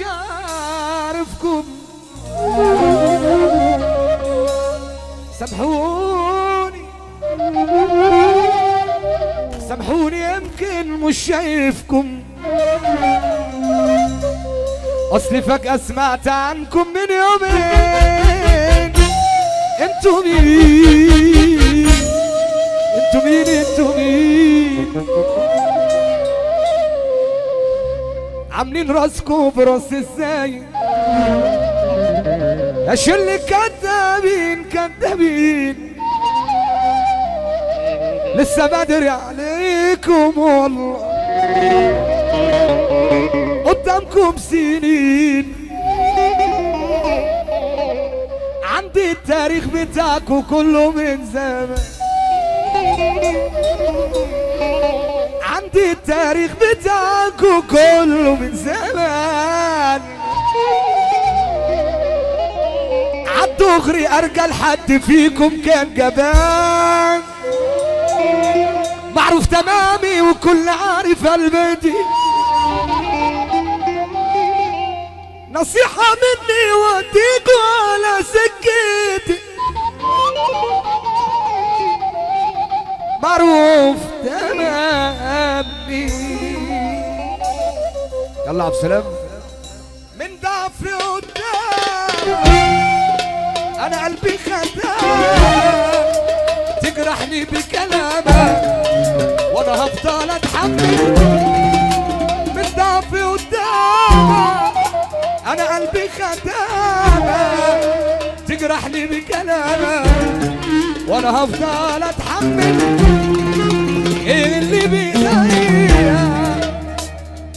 عارفكم سامحوني. سامحوني يمكن مش شايفكم. أصلي فجأة سمعت عنكم من يومين. أنتوا مين؟ أنتوا مين؟ أنتوا مين؟ عاملين راسكم براس إزاي اشل كدابين كدابين لسه بدري عليكم والله. قدامكم سنين. عندي التاريخ بتاعكم كله من زمان. عندي التاريخ بتاعكم كله من زمان. عالدغري ارجل حد فيكم كان جبان. معروف تمامي وكل عارف قلبتي نصيحة مني وديكوا على سكتي. معروف يلا عبد السلام من ضعفي قدام أنا قلبي خدام تجرحني بكلامك وأنا هفضل اتحمل من ضعفي قدامك أنا قلبي خدامك تجرحني بكلامك وأنا هفضل اتحمل اللي بيضايقك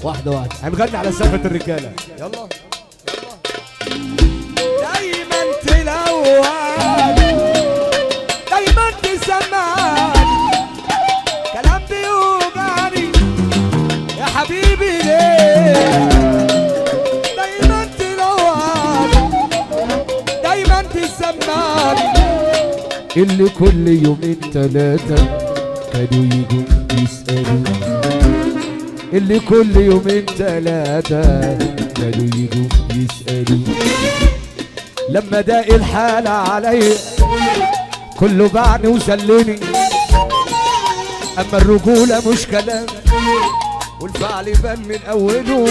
واحدة واحدة. هنغني على سقفة الرجالة. يلا. دايما تلون دايما تسمعني كلام بيوجعني. يا حبيبي ليه؟ دايما تلون دايما تسمعني اللي كل يومين تلاتة كانوا يجوا يسألوا اللي كل يومين تلاتة كانوا يجوا يسألوا. لما داق الحالة عليا كله باعني وسلني. أما الرجولة مش كلام والفعل يبان من أوله.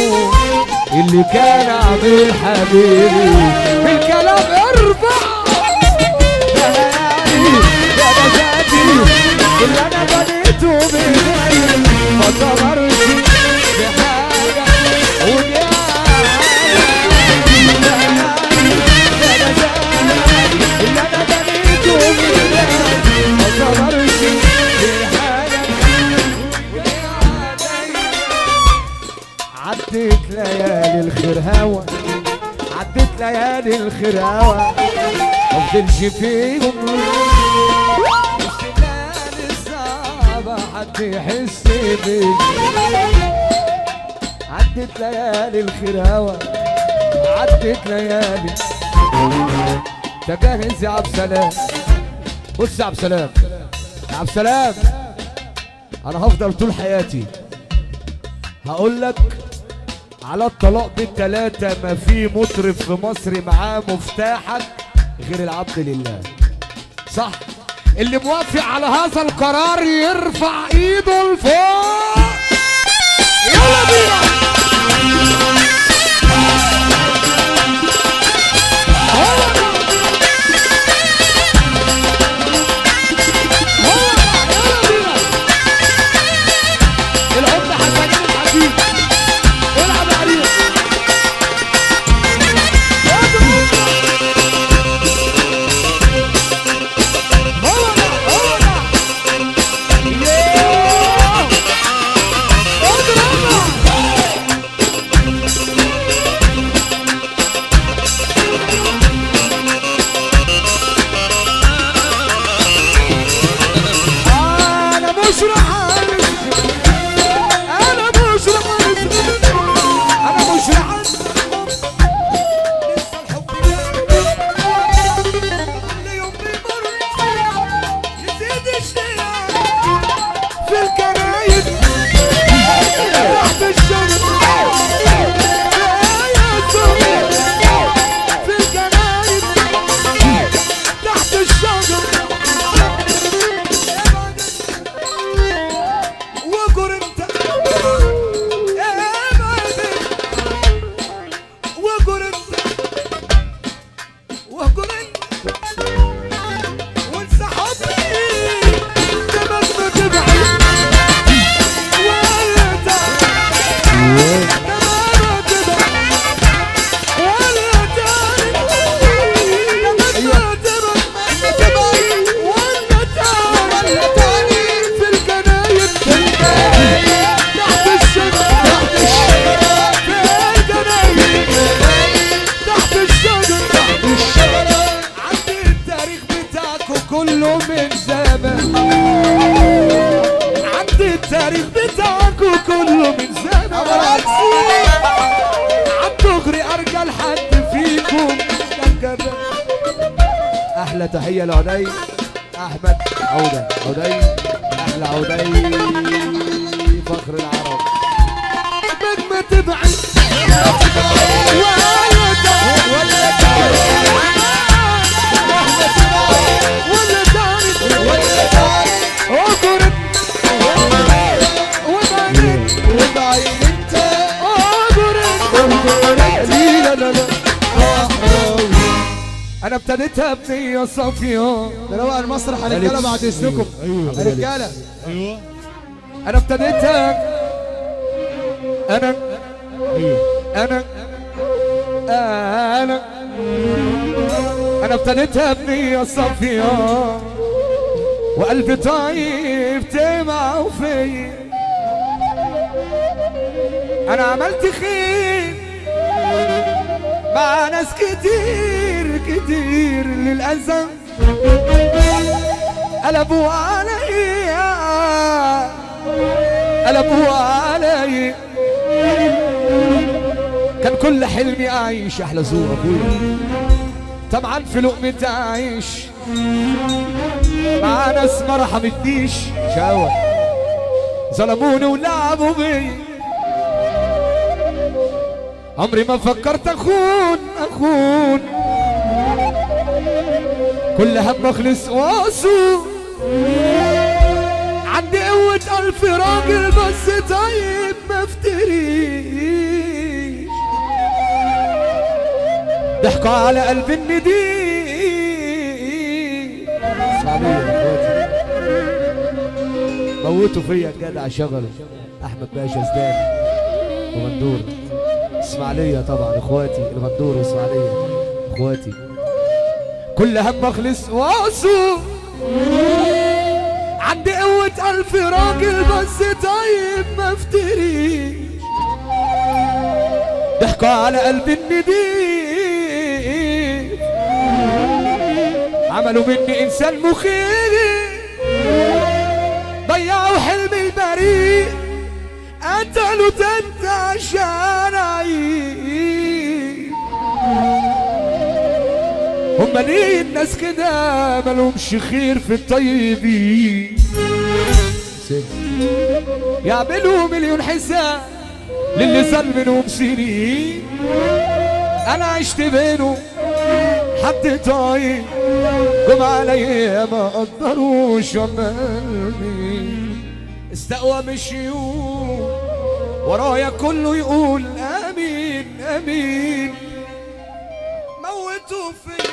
اللي كان عامل حبيبي بالكلام ارفع نجاتي اللي أنا بنيته بإيدي هوا مفضلش فيهم. الليالي الصعبة حد يحس بيك عدت ليالي الخير هوا عدت ليالي. تجهز يا عبد السلام. بص يا عبد السلام. يا عبد السلام. أنا هفضل طول حياتي. هقول لك على الطلاق بالتلاتة ما في مطرب في مصر معاه مفتاحك غير العبد لله. صح؟ اللي موافق على هذا القرار يرفع ايده لفوق يلا بينا. أحلى تحية لعدي أحمد عودة. عدي أحلى عدي فخر العرب. أنا ابتديتها بنية صافية ده روق المسرح يا رجاله بعد إذنكم. يا رجاله أيوه. أنا ابتديتها. أنا. أنا. أنا. أنا ابتديتها بنية صافية وقلبي طيب تمع فيا أنا عملت خير مع ناس كتير. كتير للأسف قلبوا عليا قلبوا عليا كان كل حلمي أعيش. أحلى زور ابويا طبعا في لقمة اعيش مع ناس ما رحمتنيش شاور. ظلموني ولعبوا بيا عمري ما فكرت أخون. أخون. كل هم اخلص واصول عندي قوة ألف راجل بس طيب ما افتريش ضحكوا على قلب النديم موتوا فيا الجدع شغله أحمد باشا زدان. وغندور إسماعيلية طبعا إخواتي. الغندور واسماعيليه إخواتي. كل هم اخلص واصول عندي قوة ألف راجل بس طيب ما افتريش. ضحكوا على قلب النديم عملوا مني إنسان مخيف. ضيعوا حلمي البريء. قتلوا تنت عشان هما ليه الناس كده مالهمش خير في الطيبين. يعملوا مليون حساب للي ظل منهم سنين. أنا عشت بينهم حد طيب جم عليا ما قدروش عمالي استقوى مشيوا ورايا كله يقول آمين آمين. موتوا فيا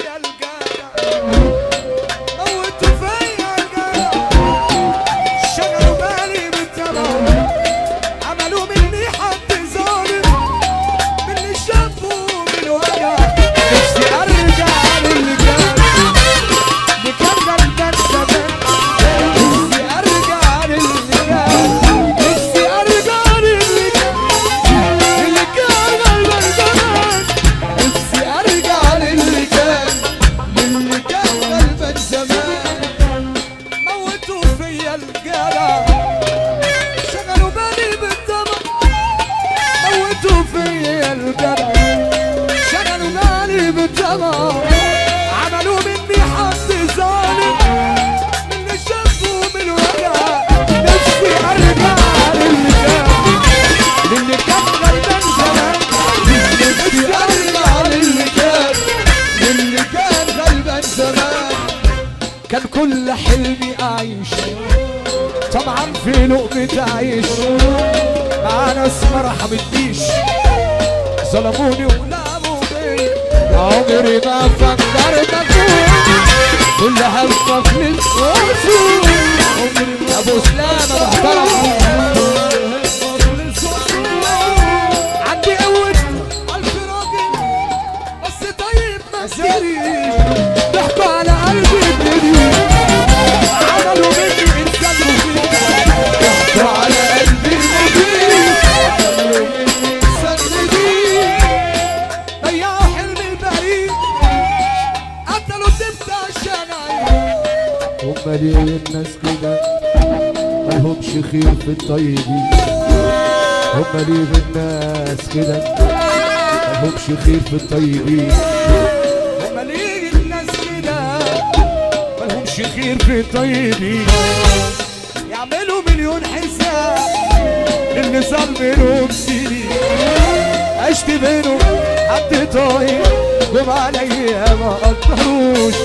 حلمي أعيش طبعا في لقمة عيش مع ناس ما رحمتنيش ظلموني ولعبوا عمري ما فكرت أكون كل فلس وصول عمري ما أبو سلامة محترم في الطيبين. هما ليه الناس كده مالهمش خير في الطيبين. هما ليه الناس كده خير في طيبي يعملوا مليون حساب اللي صار منهم سنين عشت بينهم حد طاير جم عليا ما قدروش.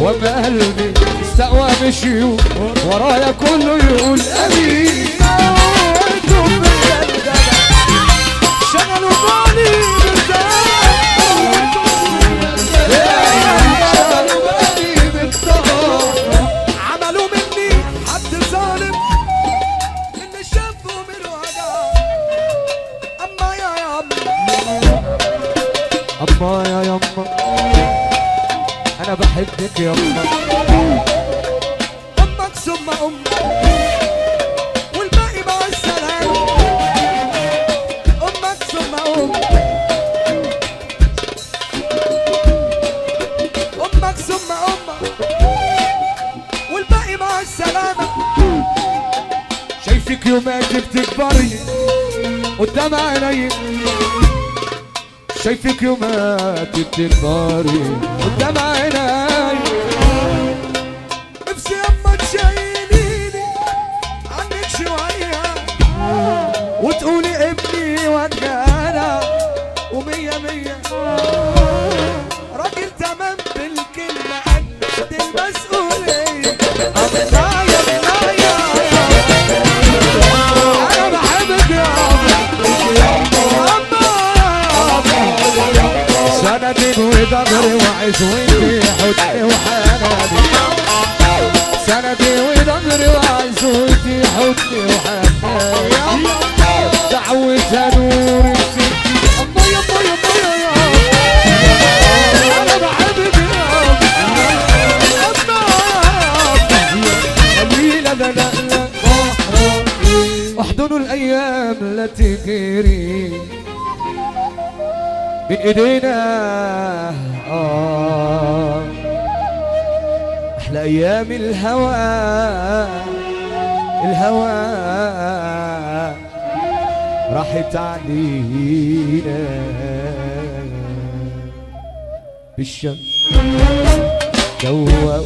وما قلبي استقوى مشيوا ورايا كله يقول أمين. يما يا يما أنا بحبك يا يما شايفك يومات بتكبري قدام عيني. شايفك يومات بتكبري قدام عيني. وضهري وعزوتي حضني وحناني سندي وضهري وعزوتي حضني وحناني دعوة نور السكي يما يا بحبك يا لا لا احضنوا الأيام لا تجري من ايدينا آه أحلى أيام الهوى الهوى. راحت علينا بالشمس. دوقونا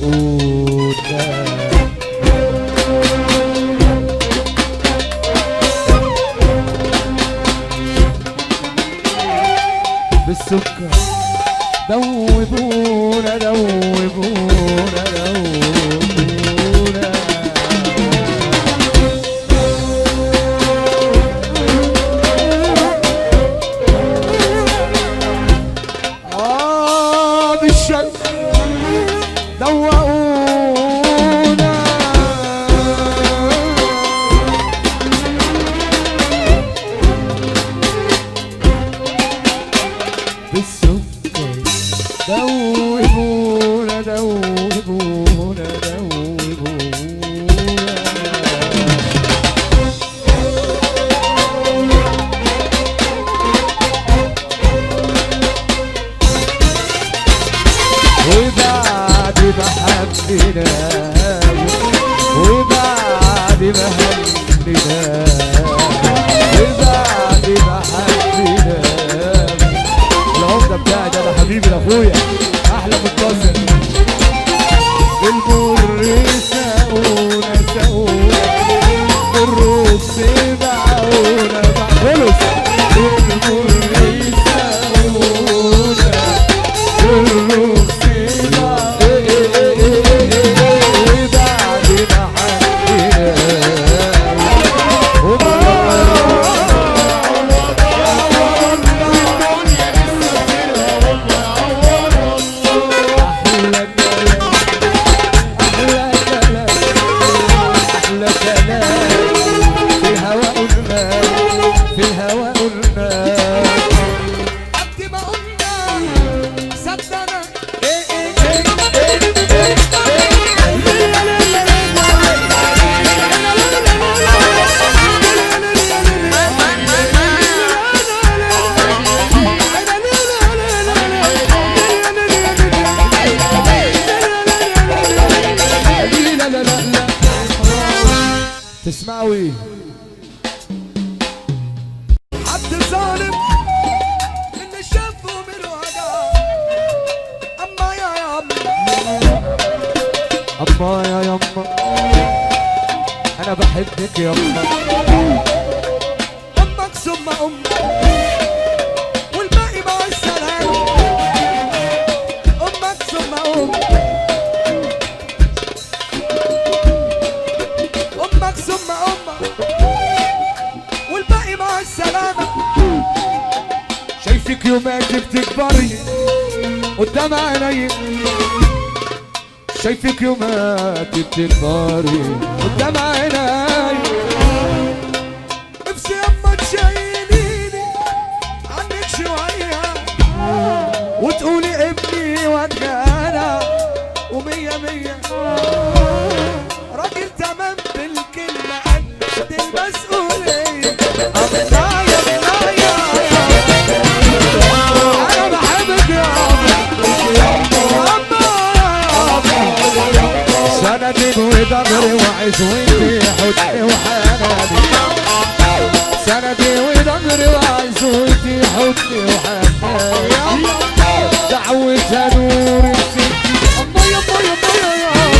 بالسكر. دوبونا دوبونا Eu vou Piauí. شايفك يوماتي بتكبري قدام عيني. نفسي أما تشيليني عنك شوية وتقولي ابني وجانا ومية مية. راجل تمام بالكلمة قد المسؤولية. وضغري وعزوتي حضني وحناني سندي وضغري وعزوتي حضني وحناني دعوتها نور السكي الله يا الله يا الله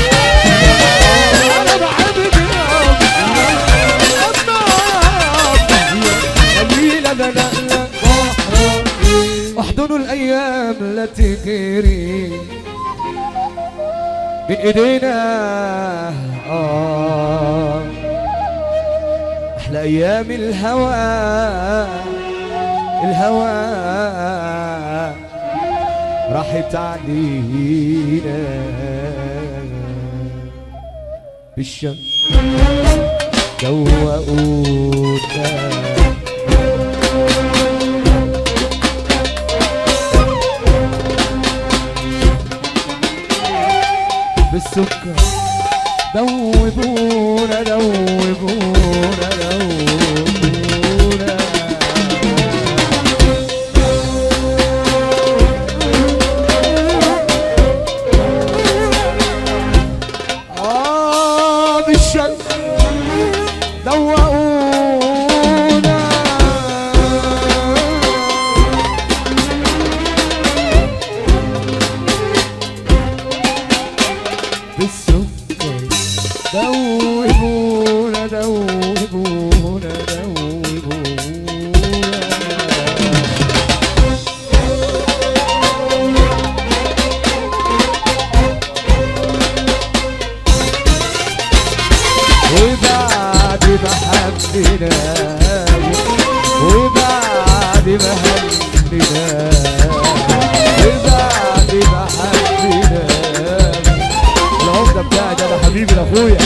يا احضنوا الأيام لا تجري من ايدينا أحلى أيام الهوى الهوى. راحت علينا بالشمس. دوقونا بالسكر. دوبونا دوبونا دوبونا وبعد ما حبينا وبعد ما حبينا وبعد ما حبينا العمدة بتاعي ده ده حبيبي لاخويا